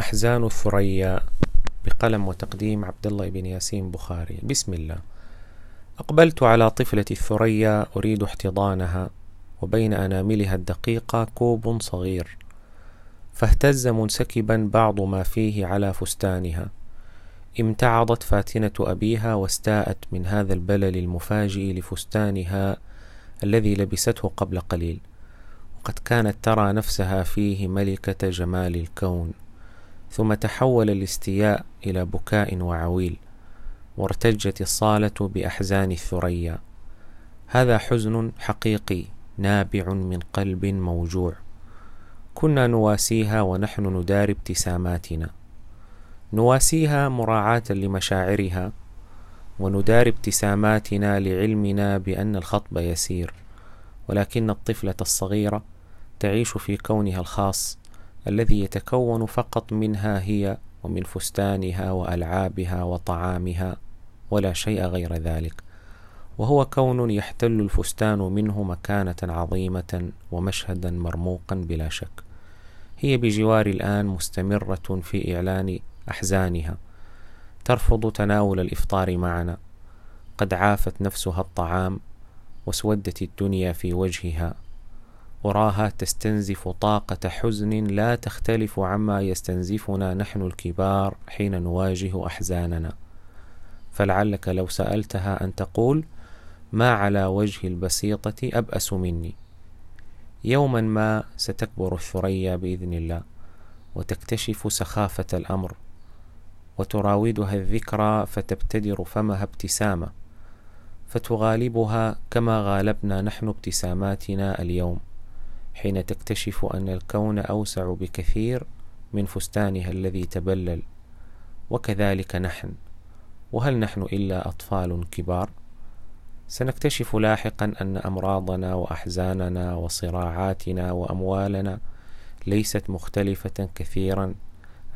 أحزان الثريا بقلم وتقديم عبد الله بن ياسين بخاري. بسم الله. أقبلت على طفلة الثريا أريد احتضانها وبين أناملها الدقيقة كوب صغير فاهتز منسكبا بعض ما فيه على فستانها. امتعضت فاتنة أبيها واستاءت من هذا البلل المفاجئ لفستانها الذي لبسته قبل قليل وقد كانت ترى نفسها فيه ملكة جمال الكون. ثم تحول الاستياء إلى بكاء وعويل وارتجت الصالة بأحزان الثريا. هذا حزن حقيقي نابع من قلب موجوع. كنا نواسيها ونحن ندار ابتساماتنا. نواسيها مراعاة لمشاعرها وندار ابتساماتنا لعلمنا بأن الخطب يسير ولكن الطفلة الصغيرة تعيش في كونها الخاص الذي يتكون فقط منها هي ومن فستانها وألعابها وطعامها ولا شيء غير ذلك. وهو كون يحتل الفستان منه مكانة عظيمة ومشهدا مرموقا بلا شك. هي بجوار الآن مستمرة في إعلان أحزانها. ترفض تناول الإفطار معنا. قد عافت نفسها الطعام واسودت الدنيا في وجهها. أراها تستنزف طاقة حزن لا تختلف عما يستنزفنا نحن الكبار حين نواجه أحزاننا. فلعلك لو سألتها أن تقول ما على وجه البسيطة أبأس مني؟ يوما ما ستكبر الثريا بإذن الله وتكتشف سخافة الأمر وتراودها الذكرى فتبتدر فمها ابتسامة فتغالبها كما غالبنا نحن ابتساماتنا اليوم. حين تكتشف أن الكون أوسع بكثير من فستانها الذي تبلل. وكذلك نحن. وهل نحن إلا أطفال كبار؟ سنكتشف لاحقا أن أمراضنا وأحزاننا وصراعاتنا وأموالنا ليست مختلفة كثيرا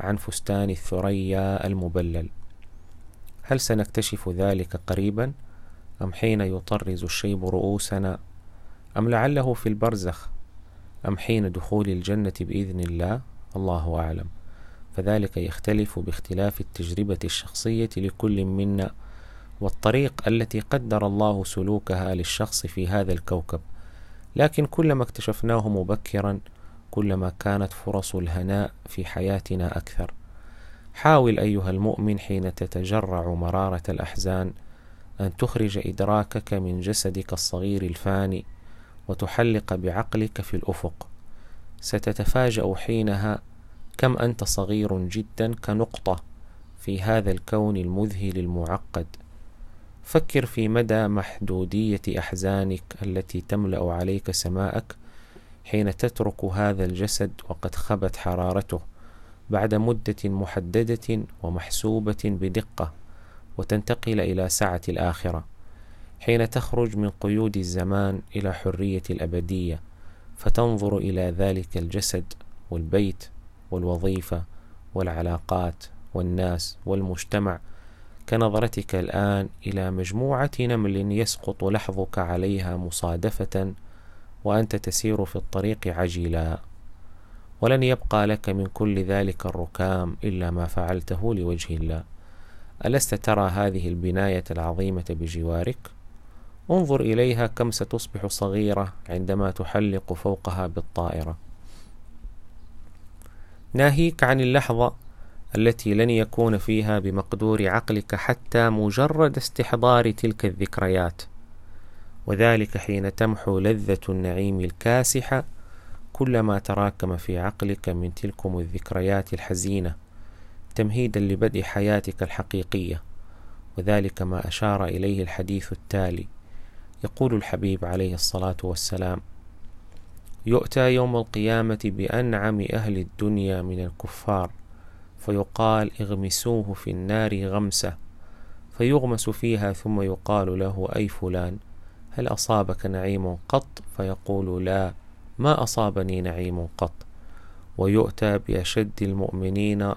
عن فستان الثريا المبلل. هل سنكتشف ذلك قريبا أم حين يطرز الشيب رؤوسنا؟ أم لعله في البرزخ أم حين دخول الجنة بإذن الله؟ الله أعلم. فذلك يختلف باختلاف التجربة الشخصية لكل منا والطريق التي قدر الله سلوكها للشخص في هذا الكوكب. لكن كلما اكتشفناه مبكرا كلما كانت فرص الهناء في حياتنا أكثر. حاول أيها المؤمن حين تتجرع مرارة الأحزان أن تخرج إدراكك من جسدك الصغير الفاني وتحلق بعقلك في الأفق. ستتفاجأ حينها كم أنت صغير جدا كنقطة في هذا الكون المذهل المعقد. فكر في مدى محدودية أحزانك التي تملأ عليك سماءك حين تترك هذا الجسد وقد خبت حرارته بعد مدة محددة ومحسوبة بدقة وتنتقل إلى سعة الآخرة. حين تخرج من قيود الزمان إلى حرية الأبدية فتنظر إلى ذلك الجسد والبيت والوظيفة والعلاقات والناس والمجتمع كنظرتك الآن إلى مجموعة نمل يسقط لحظك عليها مصادفة وأنت تسير في الطريق عجلا ولن يبقى لك من كل ذلك الركام إلا ما فعلته لوجه الله ألست ترى هذه البناية العظيمة بجوارك؟ انظر إليها كم ستصبح صغيرة عندما تحلق فوقها بالطائرة. ناهيك عن اللحظة التي لن يكون فيها بمقدور عقلك حتى مجرد استحضار تلك الذكريات. وذلك حين تمحو لذة النعيم الكاسحة كل ما تراكم في عقلك من تلكم الذكريات الحزينة تمهيدا لبدء حياتك الحقيقية. وذلك ما أشار إليه الحديث التالي يقول الحبيب عليه الصلاة والسلام يؤتى يوم القيامة بأنعم أهل الدنيا من الكفار فيقال اغمسوه في النار غمسة فيغمس فيها ثم يقال له أي فلان هل أصابك نعيم قط؟ فيقول لا ما أصابني نعيم قط ويؤتى بأشد المؤمنين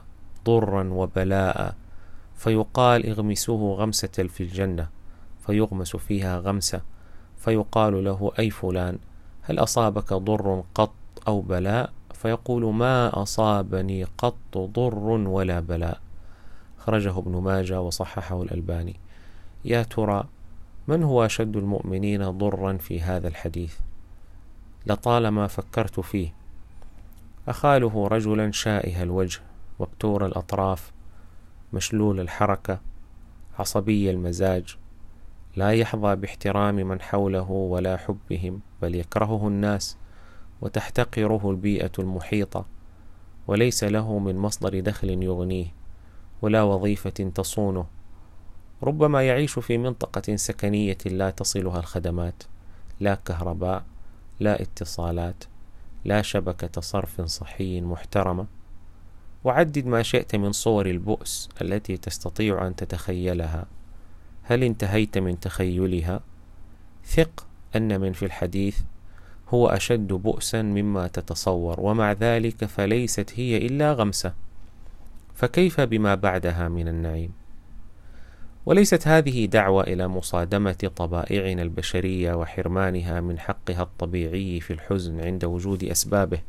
ضرا وبلاء فيقال اغمسوه غمسة في الجنة فيغمس فيها غمسة فيقال له أي فلان هل أصابك ضر قط أو بلاء فيقول ما أصابني قط ضر ولا بلاء خرجه ابن ماجه وصححه الألباني. يا ترى من هو أشد المؤمنين ضرا في هذا الحديث؟ لطالما فكرت فيه. أخاله رجلا شائه الوجه وبتور الأطراف مشلول الحركة عصبي المزاج. لا يحظى باحترام من حوله ولا حبهم بل يكرهه الناس وتحتقره البيئة المحيطة وليس له من مصدر دخل يغنيه ولا وظيفة تصونه. ربما يعيش في منطقة سكنية لا تصلها الخدمات لا كهرباء لا اتصالات لا شبكة صرف صحي محترمة. وعدد ما شئت من صور البؤس التي تستطيع أن تتخيلها. هل انتهيت من تخيلها؟ ثق أن من في الحديث هو أشد بؤسا مما تتصور ومع ذلك فليست هي إلا غمسة. فكيف بما بعدها من النعيم؟ وليست هذه دعوة إلى مصادمة طبائعنا البشرية وحرمانها من حقها الطبيعي في الحزن عند وجود أسبابه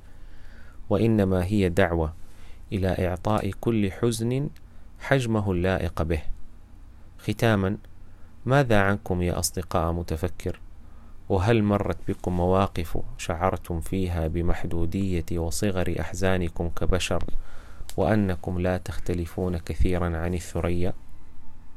وإنما هي دعوة إلى إعطاء كل حزن حجمه اللائق به. ختاما ماذا عنكم يا أصدقاء متفكر؟ وهل مرت بكم مواقف شعرتم فيها بمحدودية وصغر أحزانكم كبشر وأنكم لا تختلفون كثيرا عن الثريا؟